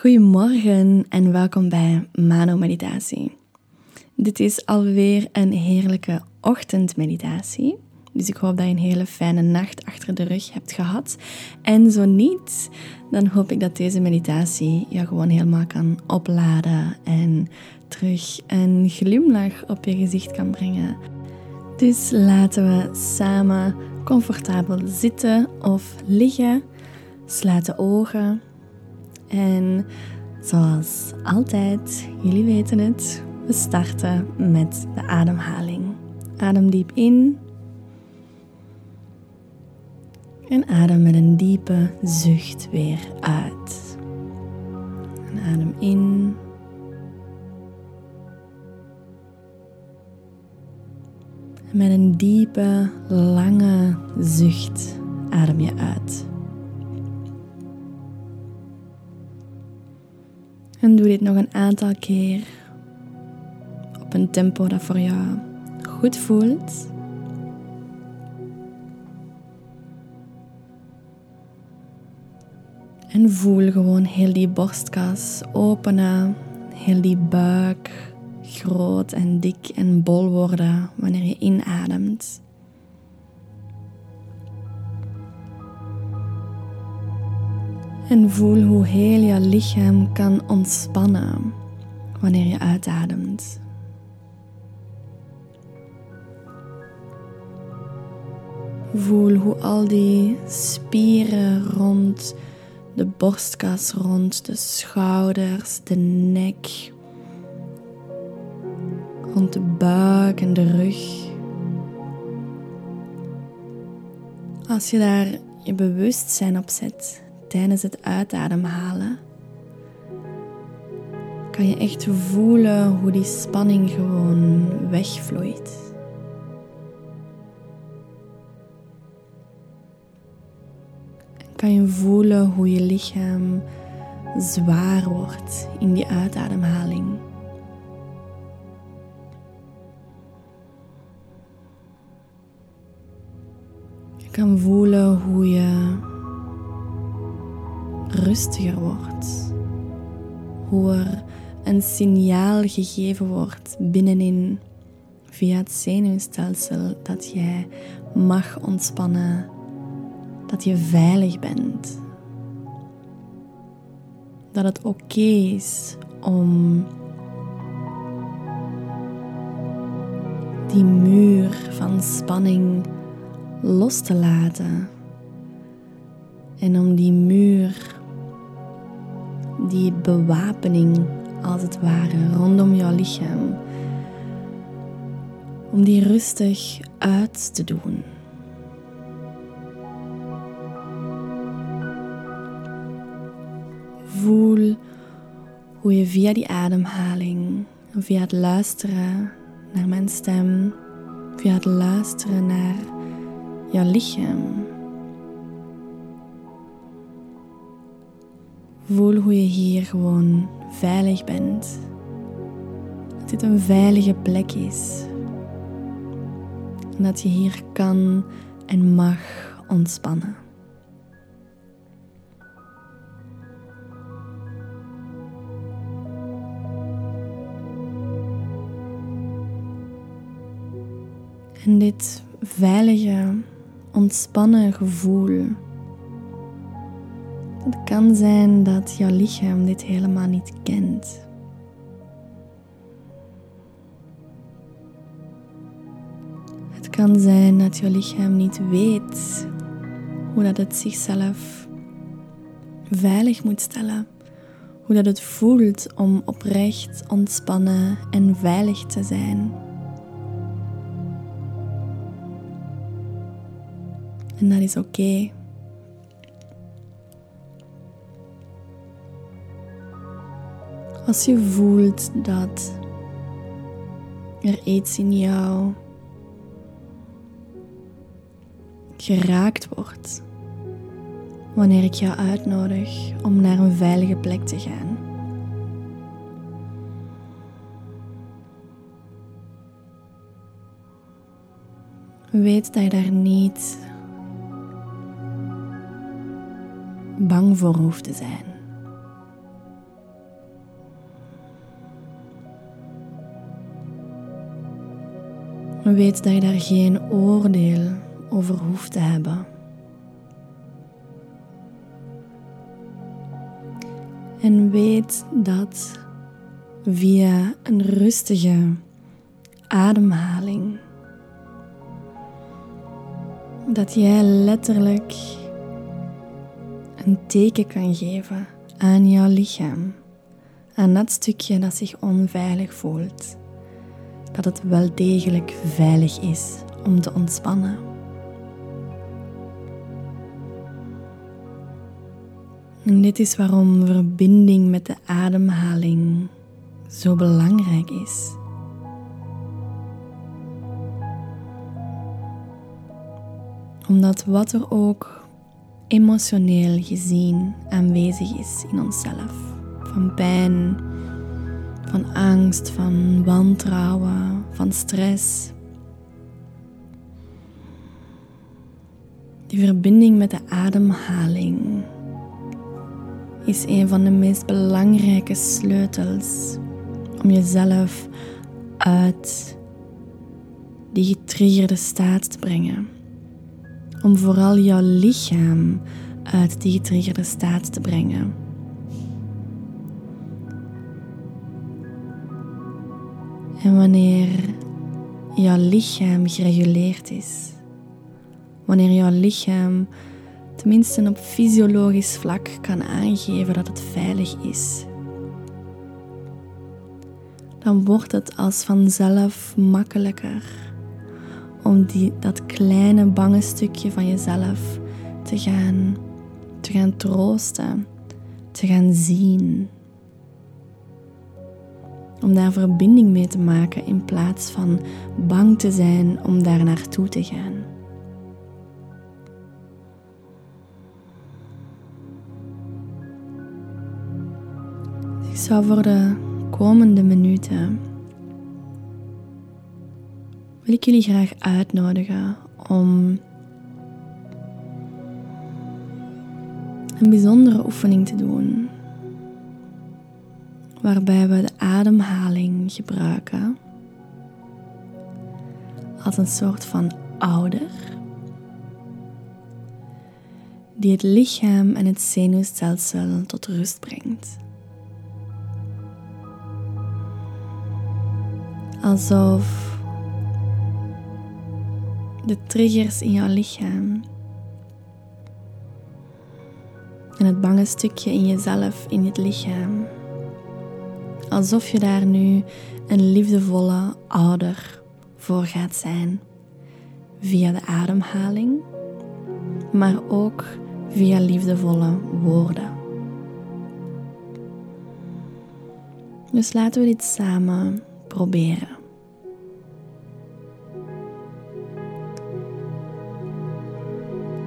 Goedemorgen en welkom bij Mano Meditatie. Dit is alweer een heerlijke ochtendmeditatie. Dus ik hoop dat je een hele fijne nacht achter de rug hebt gehad. En zo niet, dan hoop ik dat deze meditatie je gewoon helemaal kan opladen en terug een glimlach op je gezicht kan brengen. Dus laten we samen comfortabel zitten of liggen. Sluit de ogen. En zoals altijd, jullie weten het, we starten met de ademhaling. Adem diep in. En adem met een diepe zucht weer uit. En adem in. En met een diepe, lange zucht adem je uit. En doe dit nog een aantal keer op een tempo dat voor jou goed voelt. En voel gewoon heel die borstkas openen, heel die buik groot en dik en bol worden wanneer je inademt. En voel hoe heel je lichaam kan ontspannen wanneer je uitademt. Voel hoe al die spieren rond de borstkas, rond de schouders, de nek, rond de buik en de rug. Als je daar je bewustzijn op zet tijdens het uitademhalen, kan je echt voelen hoe die spanning gewoon wegvloeit. kan je voelen hoe je lichaam zwaar wordt in die uitademhaling. Je kan voelen hoe je rustiger wordt. Hoe er een signaal gegeven wordt binnenin via het zenuwstelsel dat jij mag ontspannen dat je veilig bent. Dat het oké is om die muur van spanning los te laten. En om die muur, die bewapening als het ware rondom jouw lichaam, om die rustig uit te doen. Voel hoe je via die ademhaling, via het luisteren naar mijn stem, via het luisteren naar jouw lichaam, voel hoe je hier gewoon veilig bent. Dat dit een veilige plek is. En dat je hier kan en mag ontspannen. En dit veilige, ontspannen gevoel. Het kan zijn dat jouw lichaam dit helemaal niet kent. Het kan zijn dat jouw lichaam niet weet hoe dat het zichzelf veilig moet stellen. Hoe dat het voelt om oprecht ontspannen en veilig te zijn. En dat is oké. Als je voelt dat er iets in jou geraakt wordt wanneer ik jou uitnodig om naar een veilige plek te gaan. Weet dat je daar niet bang voor hoeft te zijn. Weet dat je daar geen oordeel over hoeft te hebben. En weet dat via een rustige ademhaling dat jij letterlijk een teken kan geven aan jouw lichaam, aan dat stukje dat zich onveilig voelt, dat het wel degelijk veilig is om te ontspannen. En dit is waarom verbinding met de ademhaling zo belangrijk is. Omdat wat er ook emotioneel gezien aanwezig is in onszelf, van pijn, van angst, van wantrouwen, van stress. Die verbinding met de ademhaling is een van de meest belangrijke sleutels om jezelf uit die getriggerde staat te brengen. Om vooral jouw lichaam uit die getriggerde staat te brengen. Wanneer jouw lichaam gereguleerd is, wanneer jouw lichaam tenminste op fysiologisch vlak kan aangeven dat het veilig is, dan wordt het als vanzelf makkelijker om die, dat kleine bange stukje van jezelf te gaan, te gaan troosten, te gaan zien. Om daar verbinding mee te maken in plaats van bang te zijn om daar naartoe te gaan. Ik zou voor de komende minuten wil ik jullie graag uitnodigen om een bijzondere oefening te doen. Waarbij we de ademhaling gebruiken als een soort van ouder die het lichaam en het zenuwstelsel tot rust brengt. Alsof de triggers in jouw lichaam en het bange stukje in jezelf, in het lichaam, alsof je daar nu een liefdevolle ouder voor gaat zijn, via de ademhaling, maar ook via liefdevolle woorden. Dus laten we dit samen proberen.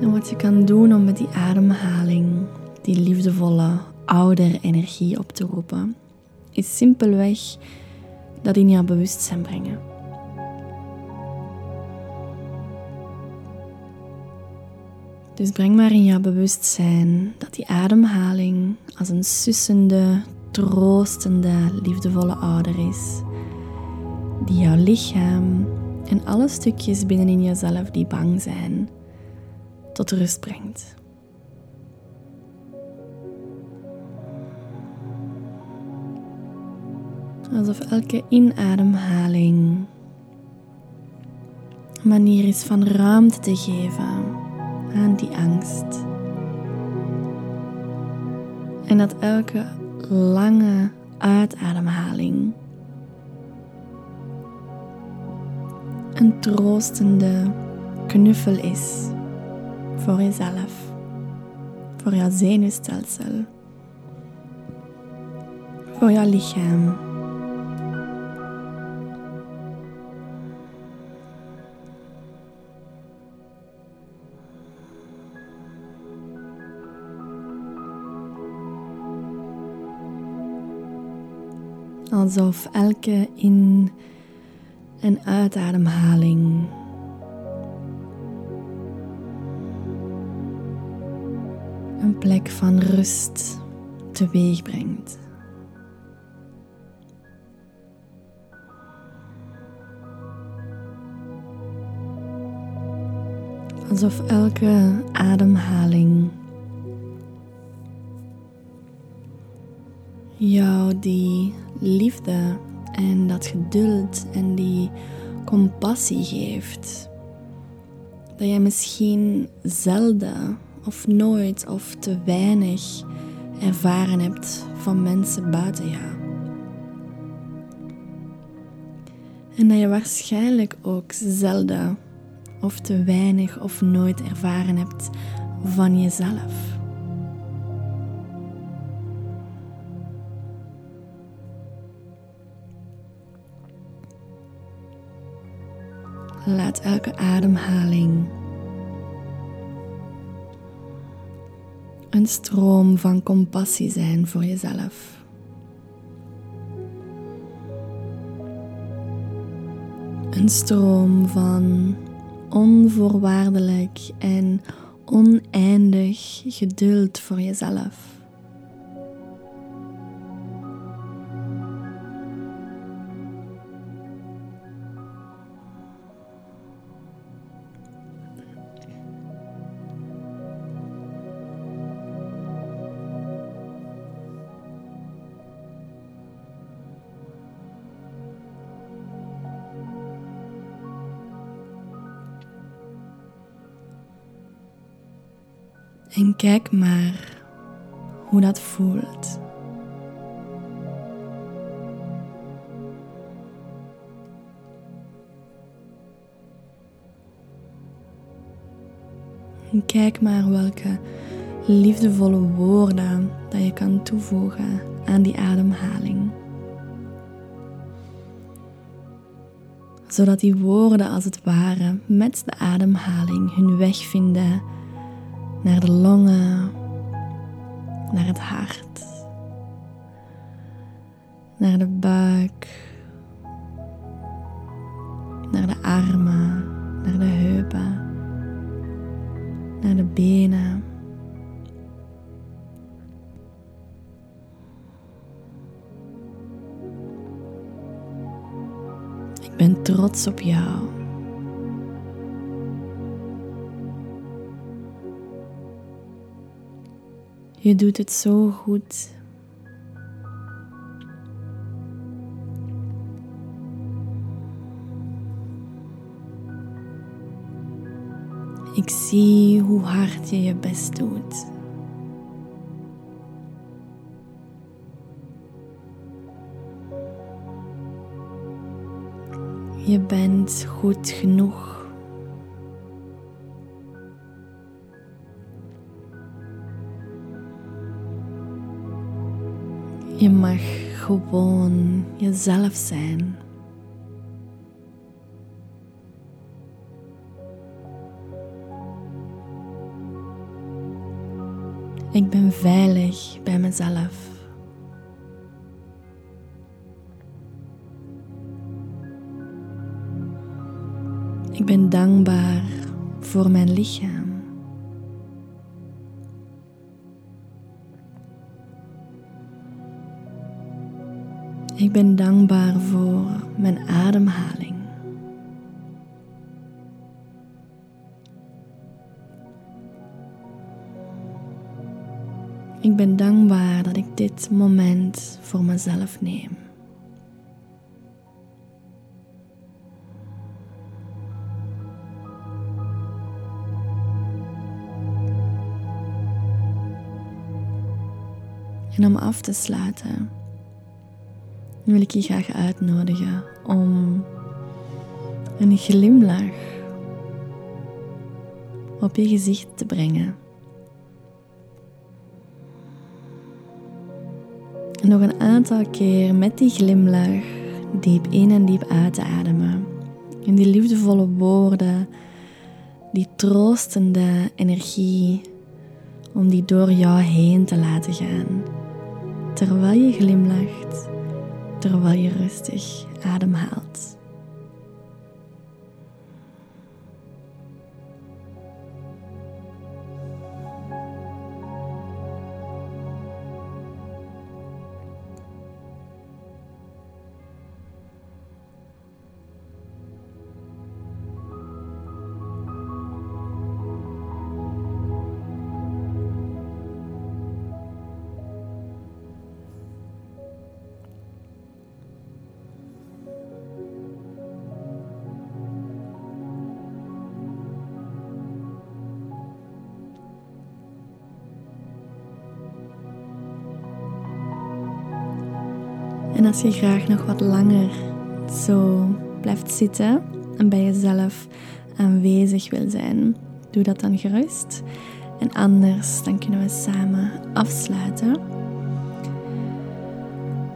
En wat je kan doen om met die ademhaling die liefdevolle ouder energie op te roepen, is simpelweg dat in jouw bewustzijn brengen. Dus breng maar in jouw bewustzijn dat die ademhaling als een sussende, troostende, liefdevolle ouder is, die jouw lichaam en alle stukjes binnenin jezelf die bang zijn, tot rust brengt. Alsof elke inademhaling een manier is van ruimte te geven aan die angst. En dat elke lange uitademhaling een troostende knuffel is voor jezelf, voor jouw zenuwstelsel, voor jouw lichaam. Alsof elke in- en uitademhaling een plek van rust teweeg brengt. Alsof elke ademhaling jou die liefde en dat geduld en die compassie geeft. Dat jij misschien zelden of nooit of te weinig ervaren hebt van mensen buiten jou. En dat je waarschijnlijk ook zelden of te weinig of nooit ervaren hebt van jezelf. Laat elke ademhaling een stroom van compassie zijn voor jezelf. Een stroom van onvoorwaardelijk en oneindig geduld voor jezelf. En kijk maar hoe dat voelt. En kijk maar welke liefdevolle woorden dat je kan toevoegen aan die ademhaling. Zodat die woorden als het ware met de ademhaling hun weg vinden naar de longen, naar het hart, naar de buik, naar de armen, naar de heupen, naar de benen. Ik ben trots op jou. Je doet het zo goed. Ik zie hoe hard je je best doet. Je bent goed genoeg. Je mag gewoon jezelf zijn. Ik ben veilig bij mezelf. Ik ben dankbaar voor mijn lichaam. Ik ben dankbaar voor mijn ademhaling. Ik ben dankbaar dat ik dit moment voor mezelf neem. En om af te sluiten wil ik je graag uitnodigen om een glimlach op je gezicht te brengen. En nog een aantal keer met die glimlach diep in en diep uit te ademen. En die liefdevolle woorden, die troostende energie, om die door jou heen te laten gaan. Terwijl je glimlacht terwijl je rustig ademhaalt. En als je graag nog wat langer zo blijft zitten en bij jezelf aanwezig wil zijn, doe dat dan gerust. En anders, dan kunnen we samen afsluiten.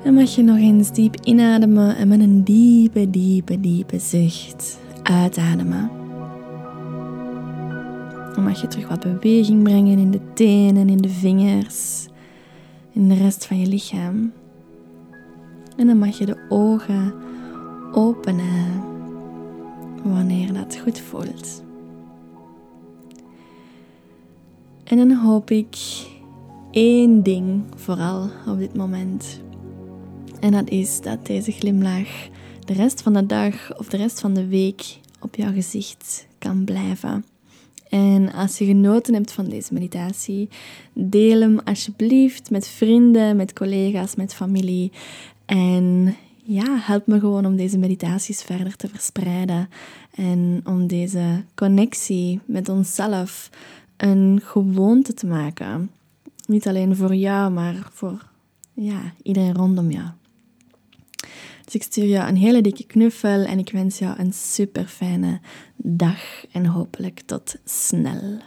En mag je nog eens diep inademen en met een diepe, diepe, diepe zucht uitademen. Dan mag je terug wat beweging brengen in de tenen, in de vingers, in de rest van je lichaam. En dan mag je de ogen openen wanneer dat goed voelt. En dan hoop ik één ding vooral op dit moment. En dat is dat deze glimlach de rest van de dag of de rest van de week op jouw gezicht kan blijven. En als je genoten hebt van deze meditatie, deel hem alsjeblieft met vrienden, met collega's, met familie. En ja, help me gewoon om deze meditaties verder te verspreiden en om deze connectie met onszelf een gewoonte te maken. Niet alleen voor jou, maar voor ja, iedereen rondom jou. Dus ik stuur jou een hele dikke knuffel en ik wens jou een super fijne dag en hopelijk tot snel.